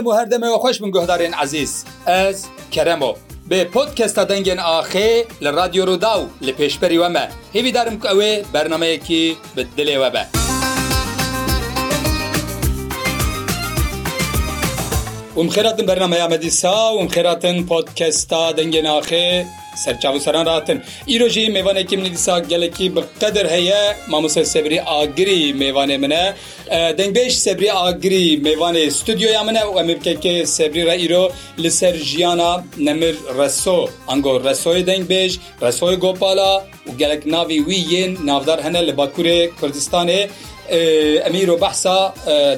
دەم و هەردەمەوە خۆش من گۆهدارێن عزیز ئەس کەرەمەوە بێ پۆتکەستە دەنگێن ئاخێ لە رادیۆ ڕوودا و لە پێشپەری وەمە هیویدارم کە ئەوێ بەرنمەیەکی بدلێوە بە. خێراتن بەرنمەیامەدیسا و خێراتن پۆتکەستا دەنگێ ناخێ سەرچاو سەران راتن ئیرۆژی میوانێکی منی دیسا گەلێکی بقدر هەیە مامۆسە سەبری ئاگری میوانێ منە دەنگبێش سەبری ئاگری میوانێ ستودیۆیا منە و ئەمە بکەکە سەبری ڕە ئیرۆ لەسەر ژیانە نەمر ڕسۆ ئەنگۆ ڕسۆی دەنگبێژ ڕسۆی گۆپالا و گەلک ناوی وی یین ناودار هەنە لە باکوورێ کوردستانێ ئەمیرۆ بەحسا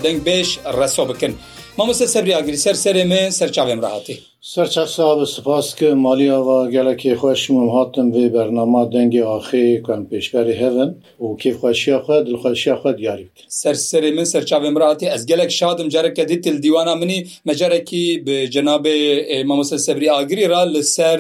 دەنگبێش ڕسۆ بکەن. مامۆسە سەبری ئاگری سەر سەرێ من سەرچاوێم ڕاهاتی. سەرچە سا سپاس کە مالیەوە گەلکی خوۆشم هاتم بێ بەرنما دەنگی ئاخی کوم پێشبری هەن و کیفخواشیە خو دڵخواشیە خو دیاری سەرسەری من سەرچاوێ مراتی ئەس گەلک شادم جارەکە دیتل دیوانە منی مەجارێکی جنابێ مامۆسە سەبری ئاگری را لەسەر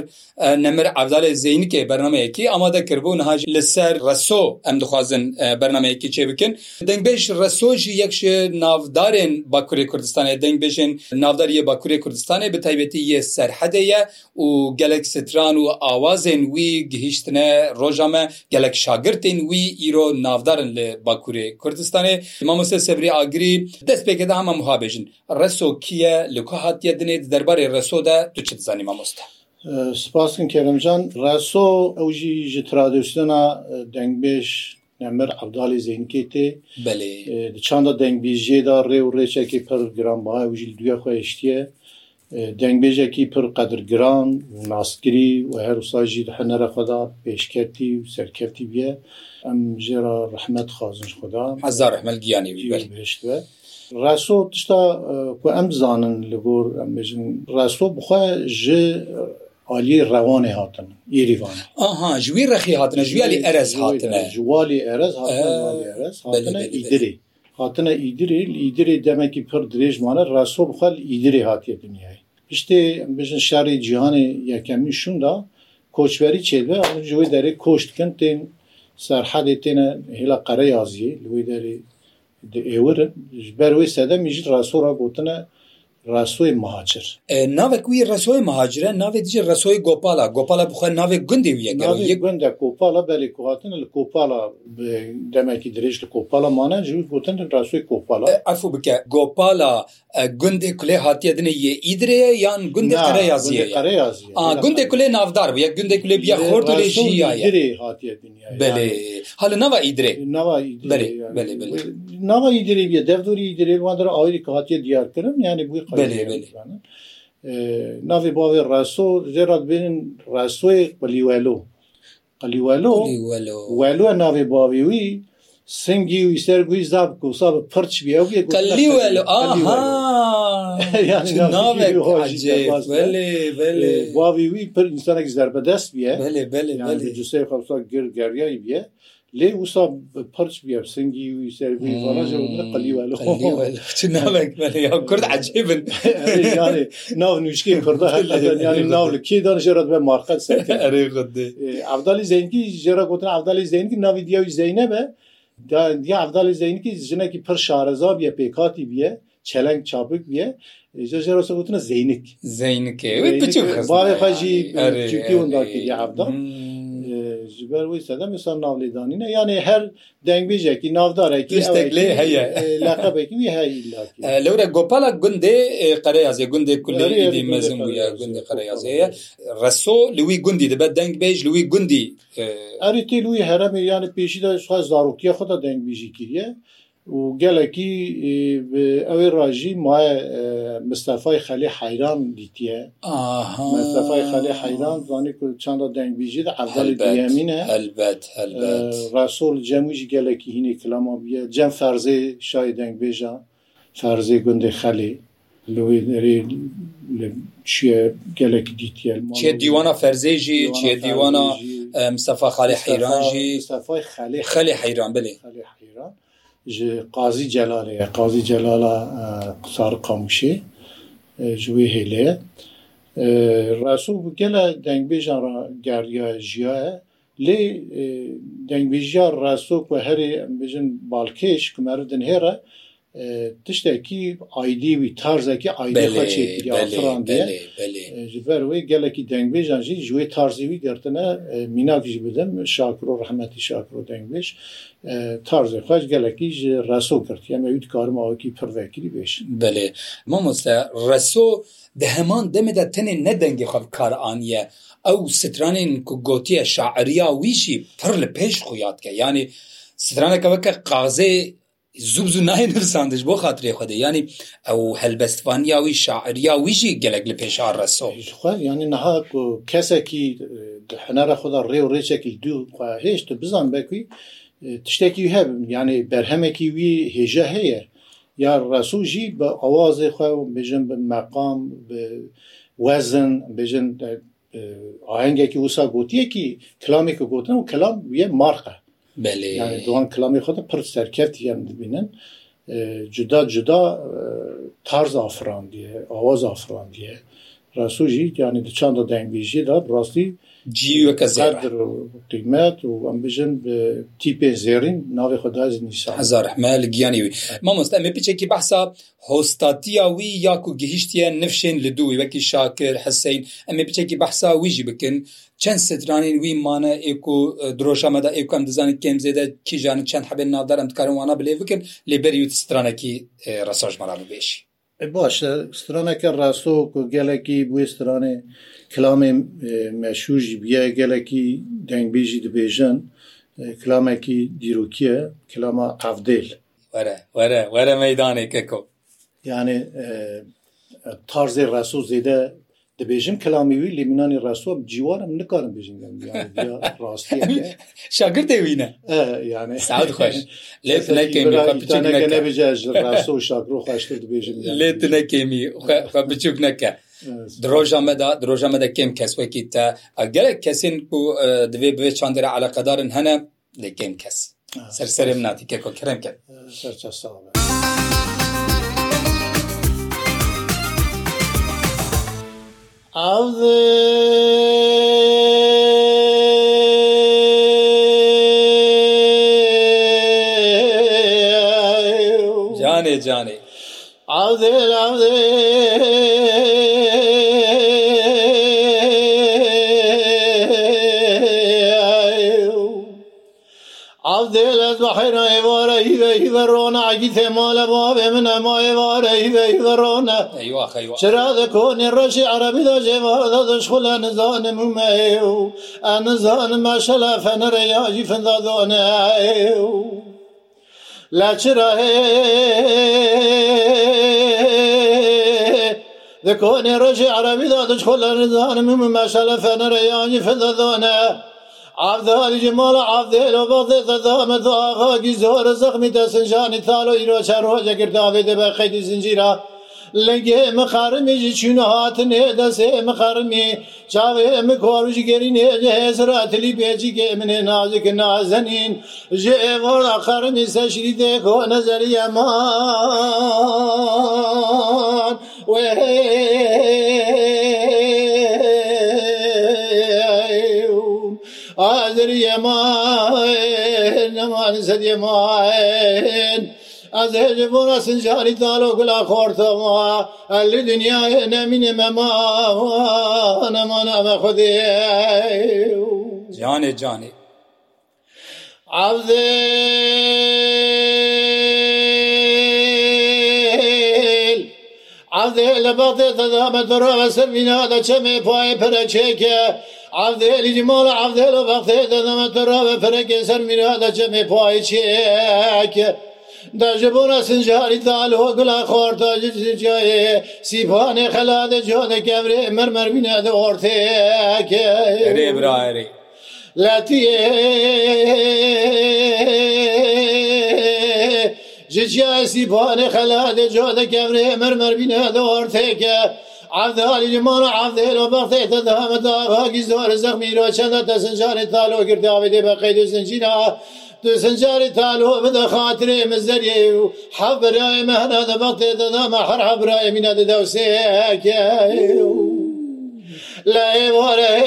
نەمر عبدالێ زینکێ بەرنمەیەکی ئامادەکردبوون هاژ لەسەر ڕسۆ ئەم دخوازن بەرنمەیەکی چێ بکن دەنگبێش ڕسۆژی یەکش ناودارێن باکووری کوردستانی دەنگبێژن ناوداریە باکووری کوردستانی بەتیبێتی یە سەررحەدەیە و gelek stran û awazên wî gihîştine roja me gelek şagirtên wî îro navdarin li Bakurê Kurdistanê Mamose Sebrî Agirî destpêke de hema muhabêjin Reso kiye li ku hatiye dinê derbarê Reso de tu çi zanî mamoste. Spaskin Kerimcan Reso ew jî ji tradisyona dengbêj Nemer Abdalî Zenkêtê Belê çanda dengbêjê da rê û rêçekî per giranbaha ew jî duya xwe hiştiye دەنگبێژێکی پڕ قەدرگران و ناسکری و هەروساژی هەنەرە خدا پێشکەتی و سەرکەتی بە ئەم ژێرا ڕحمەت خازنش خدا هزار ڕحمەل گیانیشتە. ڕاستۆ تشتا کو ئەم زانن لەگۆر ئەمژن ڕاستۆ بخوا ژێ عالی ڕوانێ هاتن ئێریوان ئاها ژوی ڕخی هاتنە ژویالی ئەرز هاتنە ژوالی ئەرز هاتنە ئیدری هاتنە ئیدری ئیدری دەمەکی پڕ درێژمانە ڕاستۆ بخەل ئیدری هاتیە دنیای işte bizim şerî cihanê yekemî şûn da koçberî çêbe ji wê derê koş dikin tên serhedê têne hêla qere yaziyê li wê derê de êwirin ji ber wê sedemî jî rasora gotine ڕاستۆی مهاجر ناوێک وی ڕسۆی مهاجرە ناوێت جی ڕسۆی گۆپالا گۆپالا بخە ناوێک گوندی ویە گوندە کۆپالا بەلی کوهاتن لە کۆپالا دەمەکی درێژ لە کۆپالا مانە جووت بۆتن ڕاستۆی کۆپالا ئەفو بکە گۆپالا گوندێ کولێ هااتە دنێ یە ئیدرەیە یان گوندێزیە گوندێ کولێ نافدار بە گوندێ کولێ بیا خۆرد بێ هەل ناوا ئیدرێ ناوا ئیدرێ بێ دەفتوری ئیدرێ وادرە ئاوری کاتێ دیارکردن یعنی بووی ناوی باوێ ڕاستۆ جێرات بێنن ڕاستۆی قلیوەلۆ قلیوەلۆ وەلوە ناوێ باویوی سنگی و ئیسەر گوی زاب کوسا بە پرچ بێ باوی وی پر ئینسانێک زەربەدەست بێ جوسەی خەسا گر گەریایی بێ لێ وسا پرچ بێ سنگی و کورد عجیبن ناو نوشکی کوردە ناو لە کێ دەژێرت بە مارخەت عبدالی زەنگی ژێرە گوتن عبدالی زەنگی ناوی دیاوی زەینە بە دی عبدالی زەینکی ژنێکی پر شارەزا بە پێکاتی بە çeleng çapik diye jerosa gotuna zeynik zeynik evet bütün kız bari faji çünkü ondaki ya abdan ji ber wî sedemsan navlêdanîne yanê her dengbêjekî navdarekî lê heye leqebekî wî heyî lewre gopala gundê qereyazê gundê kulî mezin bûye gundê qereyazê reso li wî gundî dibe dengbêj li wî gundî erî tê wî heremê yani pêşî de zaroktiye xwe da dengbêjî kiriye و gelekî ew ê rajî maye Mustafay xelê heyran dîtiye Mustafay xelê heyran zanî ku çanda dengbêjî de evvelî diyemîn e elbet Rasol cemû jî gelekî hinê kilama biye cem ferzê şayê dengbêja ferzê gundê xelê لێ چیە gelekî dîtiye çiye dîwana ferzê jî çiye dîwana Mustafa xalê heyran jî xelê heyran bilê ji qazî celalê ye qazî celala qusar qamişê ji wê hêlê ye Resul bu gele dengbêjan geriya jiya ye lê dengbêjiya Resul ku herê em bêjin balkêş ku merivdin here tiştekî aydî wî tarzekî aydê xeçêrandiye ji ber wê gelekî dengbêjan jî ji wê tarzî wî gertine mînak jî bidim şakro rehmetî şakro dengbêj tarzê xeş gelekî ji reso kirt em ew dikarim awekî pirvekirî bêj Belê Mamoste reso di heman demê de tenê ne dengê xev kar aniye ew stranên ku gotiye şaeriya wî jî pir li pêş xuyat ke yanî stranekeveke qazê زوب زوو نایە نووساندش بۆ خااتێ خودی ینی ئەو هەلبەستوانیاوی شاعریا ویژی گەلک لە پێشار ڕسۆ ینی نها کەسێکی هەنارە خدا ڕێ و ڕێچێکی دوو هێشت بزان بەکوی تشتێکی هەب ینی بەرهەمێکی وی هێژە هەیە یا ڕسوژی بە ئەوازێ خوا و بێژن بە مەقام وەزن بێژن ئاهنگێکی وسا گوتیەکی کلامێکی گوتن و کلام یە مارقە دوان کلامی خود پر سرکتی هم ببینن جدا جدا تارز آفراندیه آواز آفراندیه راسو جی یعنی د چند د انګلیزی دا راستی جی و کزر قیمت و ام بجن تیپ زیرین ناو خدا از نیسان هزار احمال گیانی وی ما مست ام پیچه کی بحثا هوستاتیا وی یا کو گهشتیا نفشن لدوی وکی شاکر حسین ام پیچه کی بحثا وی جی بکن چەند سدرانین ویمانە ئێک و درۆژەمەدا ئێکم دەزانیت کەم زێدە کیژانە چەند هەبێن نادارم کارەوانە بلێ بکەن لێبەر و سترانەکی ڕساژمەران بێشی باشە سترانەکە ڕاستۆ و گەلێکی بێ سترانێ کلامێ مەشوژی بیە گەلێکی دەنگبێژی دەبێژن کلامێکی دیرروکیە کلامە ئەفدێل وەرە وەرە وەرە مەدانێکەکە یانێ تارزێ ڕاستۆ زێدە دەبێژم کەلامیوی لیمینانی ڕاستوە جیوارم نکارم بژینگەم ڕاستی شاگر دەوینە خۆش لێ شاکر خۆشتر دەبێژم لێ نەکەمی بچوک نەکە. درۆژەمەدا درۆژەمەدا کێم کەسوەکی تا ئەگەرە کەسین و دەبێ بێ چندرە علاقەدارن هەنە لێ کێم کەس سەرسەرم ناتی کێکۆ کرم کرد. جانێ جانێ عادێ عادێ عادێ لە دوحێنەوارە هیرە هیوە ڕۆنا عگی تێمالە بابێ ڕۆە چرا دەکۆنی ڕەشی عربیدا جێمەدا دەشخۆلا نزانم ومە و ئە نزانم ماشەلا فەنەرە یاجی فندا دۆنە لا چرا دەکۆنی ڕژی عربیدا دەشخۆلا نزانم ومە ماشەلا فەنەرە یانی فدا دۆنە. عبدالی جمال عبدل و بعضی قدام دو آقا گیزار زخمی دستنجانی تالو ایرو چه روزه گردابی ده بخیدی زنجیره لەگێ مخارمێژی چونە هاتن هێدەسێ مخارمێ چاوێ ئەمە کۆڕژی گەرین هێجە هێزراتلی بێجیگە منێ نازکە نازەنین ژێ ئێوەڕ خارمی سەشری دێکۆ نەزەریەمان وێ ئازریەمان نەمان سەدیەمان. از هجبون سنجاری دالو گلا خورتما اللی دنیای نمین مما نمان ام خودی جانی جانی عبدل عبدل بطي تدام دروا سرمينا دا چمي پاي پرا چيكه عبدل جمال عبدل بطي تدام دروا پرا كسر مينا دا چمي پاي چيكه دژبونا سنجاری دال و گلا خورتا جای سیبان خلاد جان کمره مرمر بیند ارته که برایری لطیه جیا سیبان خلاد جان کمره مرمر بیند ارته که عبدالی لیمان عبده رو بخته تدهم داغا گیزدار زخمی را چند تسنجان تالو کرده آبده بقید و سنجینا سنجاری تالو بدا خاطره مزدری و حبرای مهنا دا بطه دا ما حر حبرای مینا دا دوسه لا وره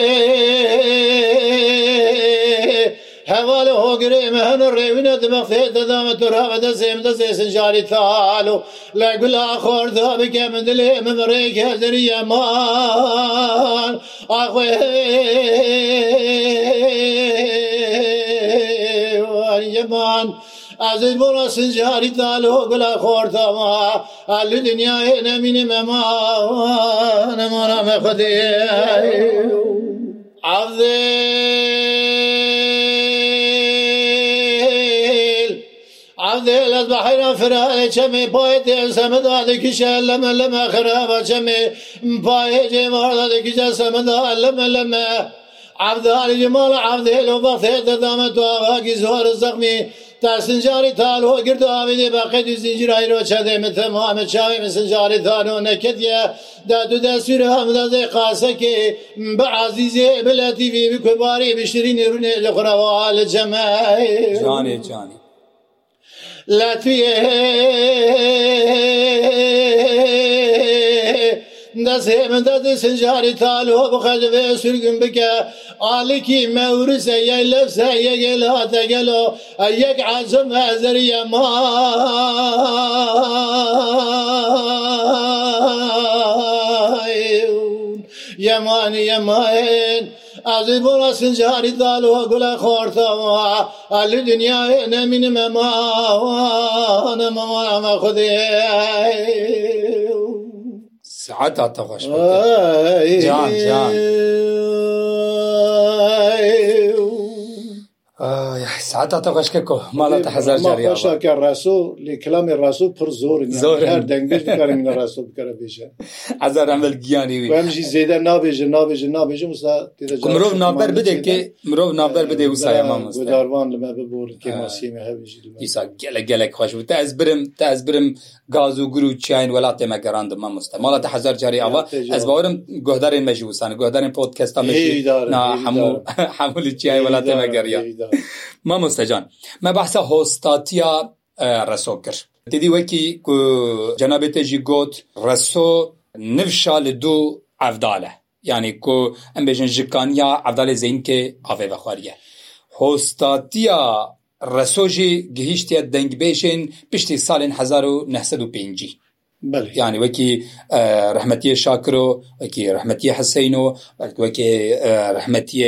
حواله هو قريم هن الريوين دماغ في دام تراب دزيم دزيسن جاري ثالو لا يقول اخور ذابك من دلي من ريك هدري يمان اخوي yeman aziz bola sincari talo gula khortama alli dünya enemini mema nemana mekhdi عبدل عبدل از بحیرا فرال چمی پای تیل سمداد کشه لما لما خرابا چمی پای جمار داد کشه سمداد لما لما عبد علي مال عبد لو بخت ددام تو آقاگی زهر زخمی در سنجاری تالو گرد آبیده بقید زنجیر رو چده مثل محمد شاوی من سنجاری تالو نکد یا در دو دستور همدازه قاسه که به عزیزه به لطیفی به کباری به شیرین رونه لخروا لجمعه جانی جانی لطفیه دەست هێمەدەدە سنجاری تالۆ بخەجبێ سورگم بکە ئالکی مەورسە یە لەفسە یەگەل هاتەگەلۆ یەک عزم ئەزریە ما یەمانی یەماێن. ئازی بۆە سنجاری داوە گولا خۆرتەوە ئەلی دنیاێ نەمینمە ماوە نەمەوە ئەمە خودێ سعات عتەخۆش جان جان ساعتا تەخشکە کۆ ماڵاتە هزار جاریشاکە ڕاستۆ لێ کلامی ڕاستۆ پڕ زۆر زۆر هەر دەنگش بکارم منە ڕاستۆ بکەرە بێژە ئازار ئەمەل گیانی ئەمژی زێدە نابێژە نابێژە نابێژە مسا مرۆڤ نابەر بدێکێ مرۆڤ نابەر بدێ وسایە مامۆداروان لەمە ببۆر کێماسیمە هەویژی ئیسا گەلە گەلێک خۆش بوو تا ئەس برم تا ئەس برم گاز و گر و چاین وڵات تێمە گەڕاندم مامۆستا ماڵاتە هزار جاری ئەوە ئەس باوەرم گۆدارێن مەژی وسان گۆدارێن پۆتکەستا مەژی هەموو هەموو چای وڵات تێمە گەڕیە مامۆستەجان مە بەسە هۆستاتیا ڕسۆ کرد دیدی وەکی جەنابێتێژی گوت ڕسۆ نفشا li دو ئەفدالە یعنی کو ئەم بێژن ژکانیا ئەفدالێ زینکێ ئاێ بەخواریە هۆستاتیا ڕسۆژی گەهیشتە دەنگبێژین پشتی ساڵین 1950. ینی وەکی رححمەتی شاکرۆ وەکی رححمەتی حەسەینەوە وەکێ رححمەتی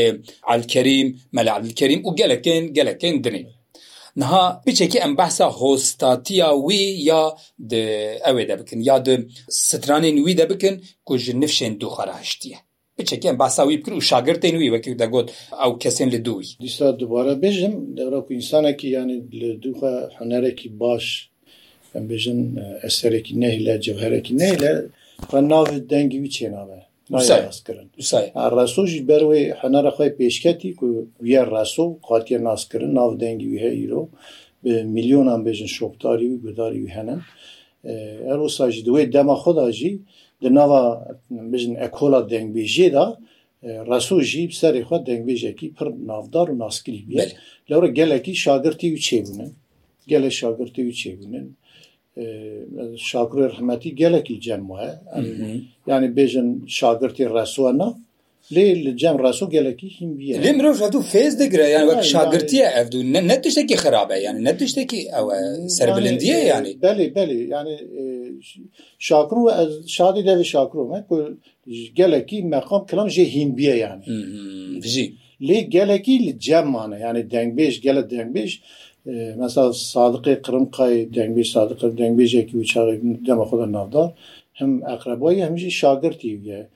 عالکەریم مەلاعلکەریم و گەلەکەن گەلەکەن درین نها بچێکی ئەم بەسا هۆستاتیا وی یا ئەوێ دەبکن یا سترانین وی دەبکن کو ji nifşên دوخەرهشتیە بچێکیان باساوی بکر و شاگرتین وی وەکی دەگوت ئەو کەسێن لە دووی دیستا دوبارە بێژم دەڕۆ ئینسانێکی یانی لە دوخە حەنەرێکی باش ئەم بێژن ئەسەرێکی نەهی لە جوهرەکی نەی لە ناوێت دەنگی وی چێناوە ناسکردن ڕاستۆژی بەروێ هەنەرە خۆی پێشکەتی وە ڕاستۆ قاتیە ناسکردن ناو دەنگی وی هەیرۆ میلیۆنان بێژن شۆپتاری و گوداری وی هەنن ئەرۆساژی دوێ دەما خۆداژی di nava bijin ekola dengbêjê da resojî serê xwe dengbêjekî pir navdar û naskirî bî. Lewre gelekî şagirtî û çêbûnin, gelek şagirtî û çêbûnin, شاگرێ ڕحمەتی گەلێکی جەم وە ینی بێژن شاگرتی ڕسووەە لێ لە جەم ڕاستۆ گەلێکی هیم بیە لێ مرۆژ دوو فێز دەگرە یان وەک شاگرتیە ئەفدو نە تشتێکی خراپە یان نە تشتێکی ئەوە سربلندیە ینی بەێ بەێ ینی شاکر و شادی دەوێ شاکرۆمە گەلێکی مەقام کلم ژێ هیم بیە یانی بژی لێ گەلێکی لە جەممانە ینی دەنگبێش گەلە دەنگبێش mesela Sadık'ı Kırım Kay dengbi Sadık'ı dengbecek uçağı demakoda navdar hem akrabayı hem de şagird diye.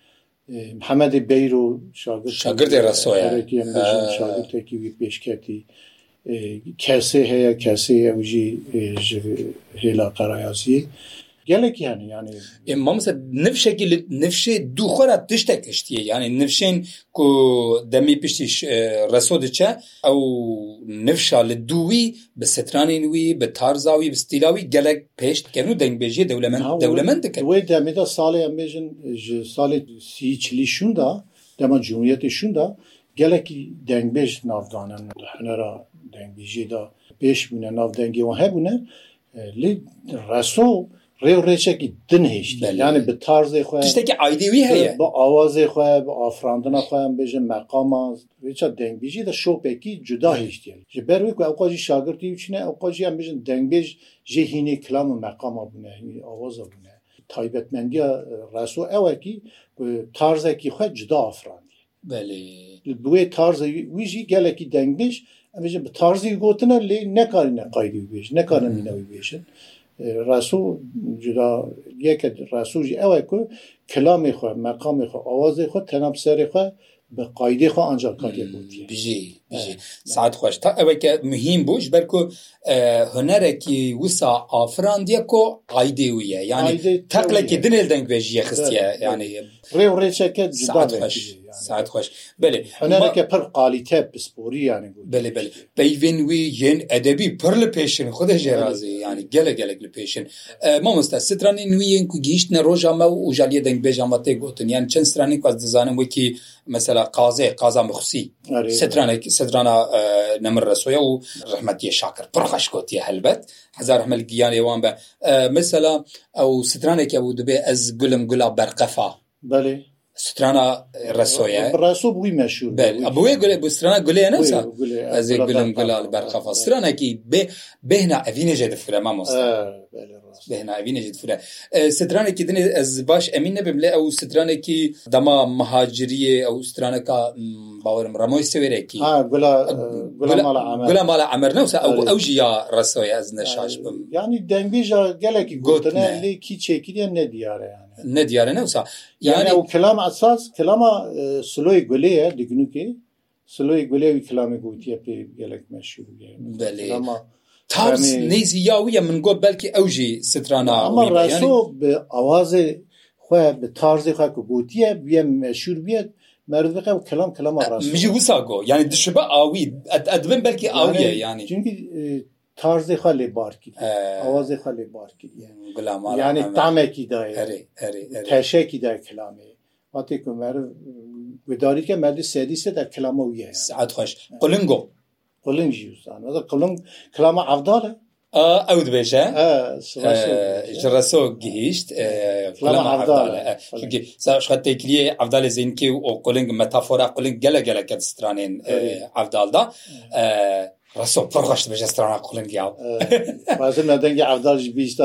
محەممەدی بیر و شاگردی شاگردێکی پێشکەتی کەسێ هەیە کەسێ ئەوژی هێلا قەرایازی gelekiyani yani e, mamsa niv şekil nivşê dûxwara tiştek giştiye yani nivşên ku demê piştî reso diçe ew nivşa li dûwî bi setranên wî bi tarzawî bi stîlawî gelek pêşt kenu dengbêjiye dewlemen dewlemen dike wê demê de salê em bêjin ji salê sî çilî şûn da dema cumhuriyetê şûn da gelekî dengbêj navdanen hinera dengbêjê da pêş bûne nav dengê wan hebûne lê reso ڕێ و ڕێچێکی دن هێشت ینی بە تارزێ خۆ شتێکی ئایدیوی هەیە بە ئاوازێ خۆ بە ئافراندنا خۆیان بێژە مەقامانچە دەنگبیژی دە شۆپێکی جودا هێشتیان ji ber wê ku ew qajî şagirtî çine ew qajiyan bêjin dengbêj jê hînê kilam û meqama bûne hînî awaza bûne taybetmendiya reso ewekî tarzekî xwe cida afrandî buê tarze wî jî gelekî dengbêj em bêjin bi tarzî gotine lê nekarîne qaydî bêj nekarin mînewî bêjin ڕسوو جدا یەکە ڕسوژی ئەوە کو کلامی خۆ مەقامی خۆ ئاوازی خۆ تەناب سەری خۆ بە قایدی خۆ ئەنجا کاری بوو بژی سعات خۆش تا ئەوەکە مهم بووش بەرکو هەنەرێکی وسا ئافراندیە کۆ ئایدێ وە یانی تەقلێکی دنێل دەنگێژیە خستە یانی ڕێ ڕێچەکە خۆش ساعت خۆش بێ هەنەرەکە پڕ قالیتە پسپۆری یانی بێ بێ پەیین وی یەن ئەدەبی پڕ لە پێشن خودە ژێرازی ینی گەلە گەلک لە پێشن مامۆستا سترانی نوین کو گەیشتە ڕۆژامە و وژالیە دەنگبێژامە تێ گوتن یان چەند سترانی کواز دەزانم وەکی مەسەلا قازێ قازا مخسی سترانێک سەدرانا نەمر ڕسۆە و ڕحمەتی شاکر پڕخشکۆتی هەلبەت هزار حمل گیان ێوان بە مثللا ئەو سترانێکی بوو دەبێ ئەس گولم گولا بەرقەفا بەێ strana rasoya raso bûî meşûr bûye gule bu strana gulê ne ez ê gulim gula berxefa stranekî bê bêhna evînê jê difire ma bêhna evînê jê difire stranekî dinê ez baş emîn nebim lê ew stranekî dema mihaciriyê ew straneka bawerim ramoy sewêrekî gula mala emer ne ew jî ya rasoya ez neşaş bim yanî dengê ja gelekî gotine lê kî çêkiriye ne diyare yani نه دیاره نه وسا یعنی او کلام اساس کلام سلوی گلیه دیگنوکی سلوی گلیه کلامی گوتیه پی گلک مشهوریه بله تابس نیزی یاویه من گو بلکی اوجی سترانا اما رسو به آواز خواه به تارز خواه که گوتیه بیه مشهور بیه مرد بقى كلام كلام الرسول مش وساقو يعني دشبه آوي أدبن بلكي آوية يعني, يعني. tarzê xwe lê barkî awazê xwe lê barkî yanî tamekî daye teşekî daye kelamê hatê ku meriv gudarîke merdî sedî se de kelama wî ye saet xweş quling go quling jî zan qiling kelama evdal e ew dibêje ji reso gihîşt tekliye evdalê zînkî û qoling metafora qoling gelek gelek stranên evdalda Raso proxaş bir strana kulun ya. Bazen neden ki avdal jibişte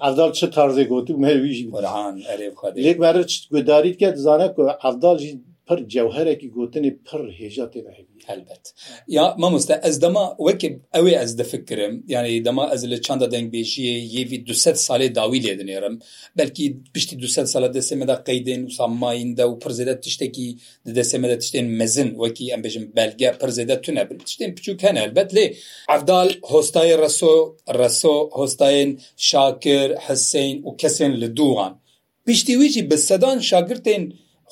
avdal çı tarzı gotu mevji. Orhan, erif kadir. Lek merre çı gödarit ke zane ko avdal jibişte pir cewherekî gotinê pir hêja têne hebî helbet ya mamoste ez dema wekê ew ê ez difikirim yani dema ez li çanda dengbêjiye yevî du salê dawî lê dinêrim belkî piştî du sala deseme de qeydên usammayîn de û pirzêde tiştekî di deseme de tiştên mezin wekî em bêjim belge pirzêde tune bin tiştên piçûk hene elbet lê evdal hostayê reso reso hostayên şakir heseyn û kesên li dûan piştî wî jî bi sedan şagirtên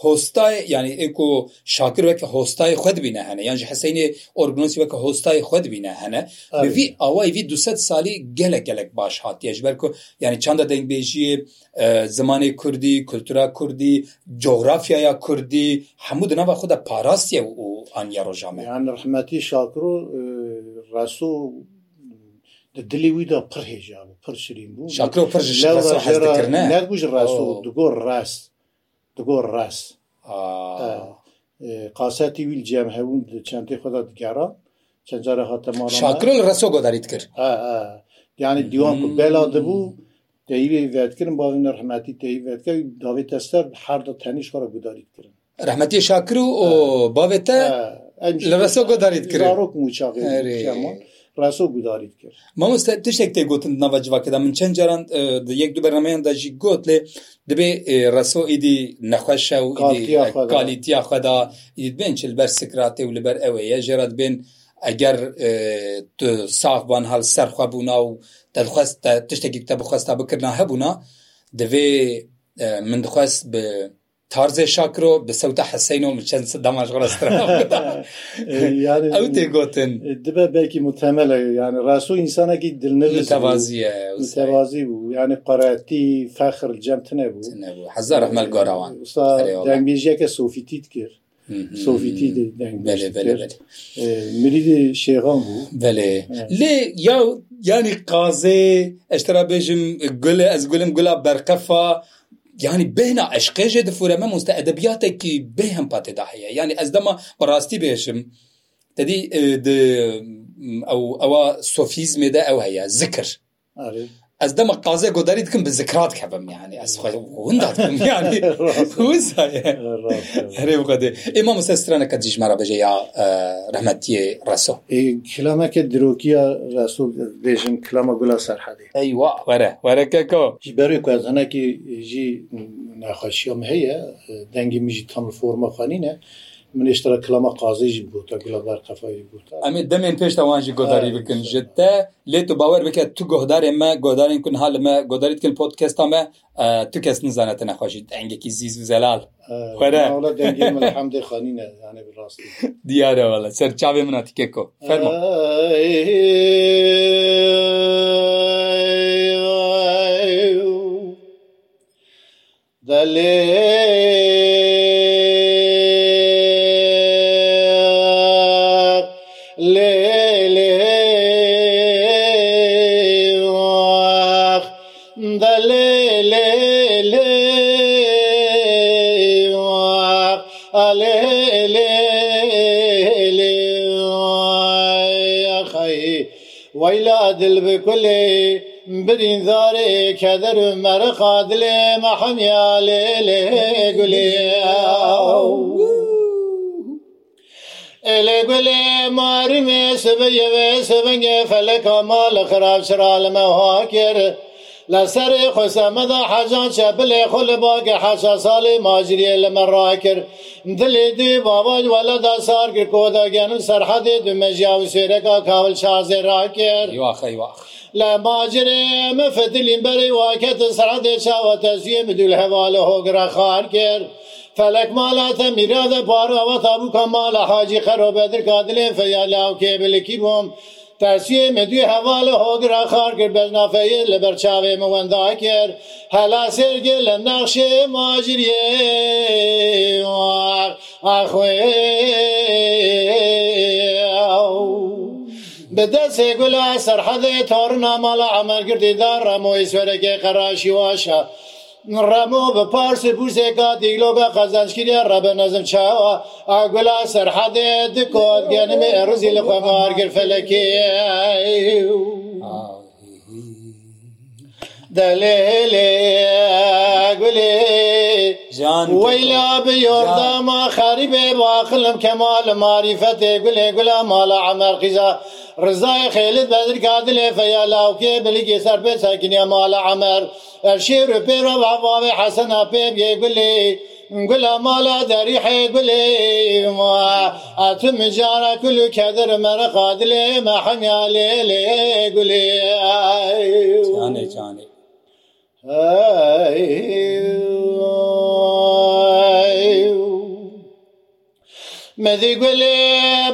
هۆستای ینی ئێکۆ شاکر وەکە هۆستای خود بینە هەنە یانجی حسینێ ئۆرگنسی وەکە هۆستای خود بینە هەنە وی ئەوایوی دو سالی گەلە گەلک باش هاتیەش بەرکو ینی چنددە دەنگبێژیە زمانی کوردی کولتورا کوردی جغرافیایا کوردی هەموو دناوا خودە پاراستیە و ئەنیا ڕۆژامە یان ڕحمەتی شاکر و ڕسوو دلی وی دا پڕ هێژا بوو پڕ شرین بوو شاکر و پڕ لەبوو ڕاست و دگۆ ڕاست دەگۆ ڕاست قاسەتی ویل جیام هەبوون چندی خدا دیگەران چەندجارە هاتەمان شاکرل ڕسۆ گۆداریت کرد یعنی دیوان بەلا دەبوو دەیوێ وێتکردن باێن ڕحمەتی تێیوێتکە داوێت تەستەر هەردە تەنیش خۆرە گوداریتکردن رحمەتی شاکر و باێتە لە ڕسۆ گۆداریت کرد ڕۆک موچاغ پراسۆ گوداریت کرد مامۆستا تشتێک تێگوتن نەوەجباکەدا من چەند جاران یەک دو بەرنمەیان داژی گوت لێ دەبێ ڕسۆ ئیدی نەخەشە و کالیتیا خەدا بێن چ لەبەر سکراتێ و لەبەر ئەوەیە ژێرات بێن ئەگەر ساغبان هەڵ سەرخوا بوونا و دەخواست تشتێکی تە بخواستە بکردنا هەبوونا دەبێ من دخواست بە تارزێ شاکرۆ بە سەوتە حەسەین و چەند داماژ ئەو تێگوتن دبە بێکی متەمەلە یان ڕاستۆ ئینسانێکی دلنەوازیەوازی بوو یانە قەتی فەخر جەمتنە بوو هزار ئەحمەل گۆراوان دەنگبێژیەکە سوفیتیت کرد سوفیتی مریدی شێغان بوو بەێ لێ یا ینی قازێ ئەشترا بێژم گولە ئەس گولم گولا بەرقەفا yani bêhna eşqê jê di fûre me moste edebiyatekî bêhem patê da heye yani ez dema rastî bêjim tedî ew ewa sofîzmê de ew heye zikir ez dema qazê godarî dikim bi zikrat kevim yani ez hûn dakim yani herê qedê êma min se straneke dijmera bêje ya rehmetiyê reso kilameke dirokiya resul bêjin kilama gula serhedê eywa were wereke ko ji berê ku ez hinekî jî nexweşiyam heye dengê min jî tam forma xanîne منیشتە کلمە قازیژی بووتە گلەبار قەفایی بوو ئەمێ دەمێن پێشتەوانژی گۆداری بکەن ژتە لێت تو باوەەر بکە تو گۆدارێ مە گۆدارین کون هاالمە گۆداریت کن پۆتکەستامە تو کەس نزانێتە نەخۆشی ئەنگێکی زیز و زەلال دیارەوەڵە سەر چاوێ مناتیکێکۆ فەرمە دەلێ دل بكلي برين زاري كدر مرقا دلي محميا ليلي قلي إلي قلي مارمي سبي سبنجي فلك مال خراب شرال مهاكر لە سەری خۆسەمەدا حەجان چەپلێ خۆ لە باگە حەشە ساڵی ماجریە لەمە ڕاکرد دلێ دی باباج وەلەدا سار کرد کۆداگەن و سەرحەدی دومەژیا و سێرەکە کاول شازێ ڕاکرد لە ماجرێ مەفتلین بەری واکەتە سەرحەدێ چاوەتەزیە بدول هەوا لە هۆگرە خار کرد. فلک مالاتە میرادە پارەوە تابووکە مالە حاجی خەرۆ بەدر کادلێن فەیالاو کێبلکی بووم. تەسیێ مدوێ هەواڵە هۆگرا خارگر بەنافەیە لە بەرچاوێ مەوەندا کرد هەلا سێرگێ لە ناخشێ ماژریێ ئاخێ بدەسێ گولا سەرحەدێ تۆڕنا ماڵە ئەمەگردیدا ڕەمۆی سوەرەکەی قەراشی واشە. ڕەمۆ بە پارسی بوسێکا دیلۆگە قەزانشکیری ڕەبە نەزم چاوە ئاگولا سەرحەدێ دکۆت گەنمێ ڕزی لە خۆمارگر فەلەکی دەلێلێ گولێ جان وەیلا بەیۆرداما خەریبێ باخلم کەمال ماریفەتێ گولێ گولا ماڵە عەمەرقیزە Rızayı Xeylid Bedir Kadil Efeya Lauke Bilgi Serpe Sekiniye Mala Amer Erşi Rüpera Vahva ve Hasan Apeb Yeguli Gula mala derîhe gulê Atü micara kulü kedir mere qadilê me hemya lê lê gulê Canê canê. مەدی گولێ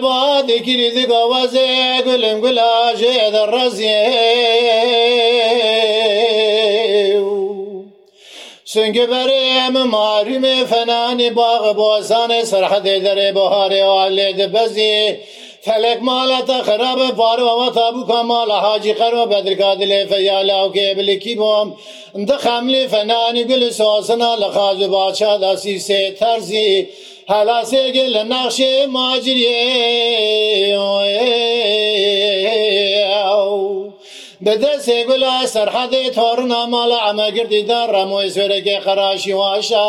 بادێکیری دیگاوازێ گولم گولاژێ دە ڕزیێ سنگی بەرێمە ماریمێ فەنانی باغ بۆزانێ سەرحەدێ دەرێ بۆهارێ لێ دەبەزیێ Telek mala te xerabe varo heva tabûka mala hacî xero bedirga dilê feyala ew bilikî bom di xemlê fenanî gulê sosina li xacî baça da sîsê terzî hela sêge li nexşê maciriyê بدەسێ گولا سەرحەدی تۆڕنا ماڵە ئەمەگردیدا ڕەمۆی سوێرەگەی خەراشی واشە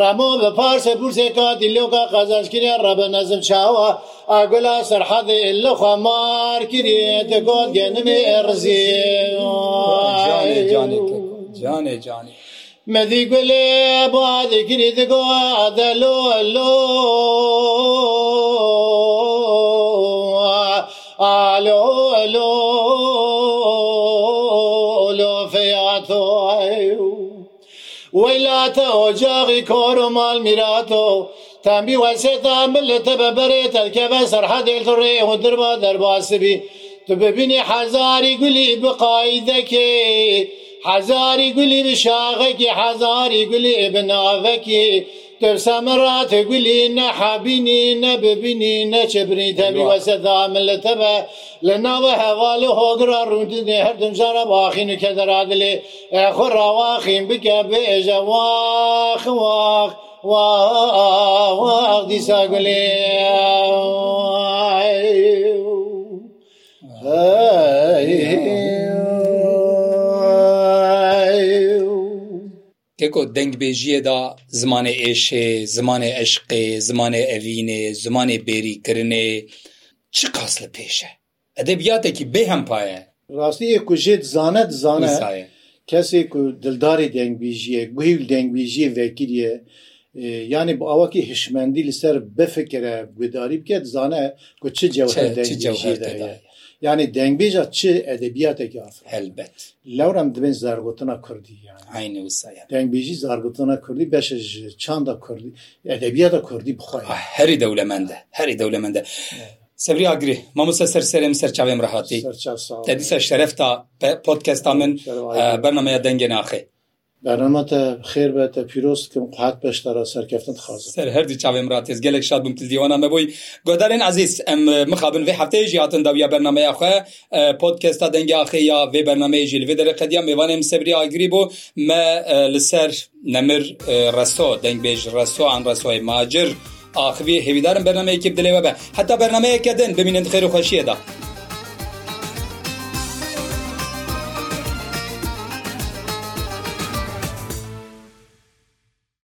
ڕەمۆ بە پارسە بورسێکا دیلۆکە قەزاشکرێ ڕەبە نەزم چاوە ئاگولا سەرحەدی لەخوا مار کرێتە گۆت گەنمێ ئەرزی جانێ جانی. مەدی گولێ بۆ دەگری دەگۆ دەلۆ لۆ ميراتو ويلاتا وجاغي كورو مال ميراتو تنبي وسيتا ملت ببريت الكبس رحدي الري ودربا درباسبي تببيني حزاري قلي بقايدكي حەزاری گولی شاغەکی حەزاری گولی ئێبناوەکی ترسەمەڕات گولی نەحبینی نەببینی نەچبرنی تەبی وەسەدا من لە تەبە لە ناوە هەواڵە هۆگرا ڕوندنێ هەردم جارە باخین و کە دەرادلێ ئەخۆ ڕاواخین بکە بێ ئێژە واخواخ واخ دیسا گولێ ئە Keko dengbêjiyê da zimanê êşê, zimanê eşqê, zimanê evînê, zimanê bêrîkirinê çi qas li pêş e? Edebiyatekî bêhempa ye. Rastiyê ku jê dizane dizane ye. Kesê ku dildarê dengbêjiye, guhîl dengbêjiye vekiriye, yani bu avakî hişmendî li ser bifikire gudarî bike dizane ku çi cewher dengbêjiye de ye. yani dengbêja çi edebiyateke af helbet lewrem dibin zargotina Kurdî aynı wisaya dengbêjî zargotina Kurdî beş ji çanda Kurdî edebiyata Kurdî bixwa herî dewlemende herî dewlemende Sevriya Agri mamosta ser serem serçavem rahatî Te dîsa şeref ta podcast min bernameya dengên axê بەرنمەتە خێر بێتە پیرۆستکم قات پێشتەرە سەرکەفتن خاز سەر هەردی چاوێم ڕاتێز گەلێک شاد بم تزیوانە بەبووی گۆدارێن عزیز ئەم مخابن وێ هەفتەیە ژیاتن داویە بەرنمەیە خوێ پۆتکەستا دەنگیاخێ یا وێ بەرنمەیە ژیل وێ دەرە قەدیا میوانێم سەبری ئاگری بۆ مە لەسەر نەمر ڕستۆ دەنگبێژ ڕستۆ ئەم ڕستۆی ماجر. آخوی هێویدارم بەرنمەیەکی بدلێوە بە حتا بەرنمەیەکە دەن ببینند خێر و خەشیەدا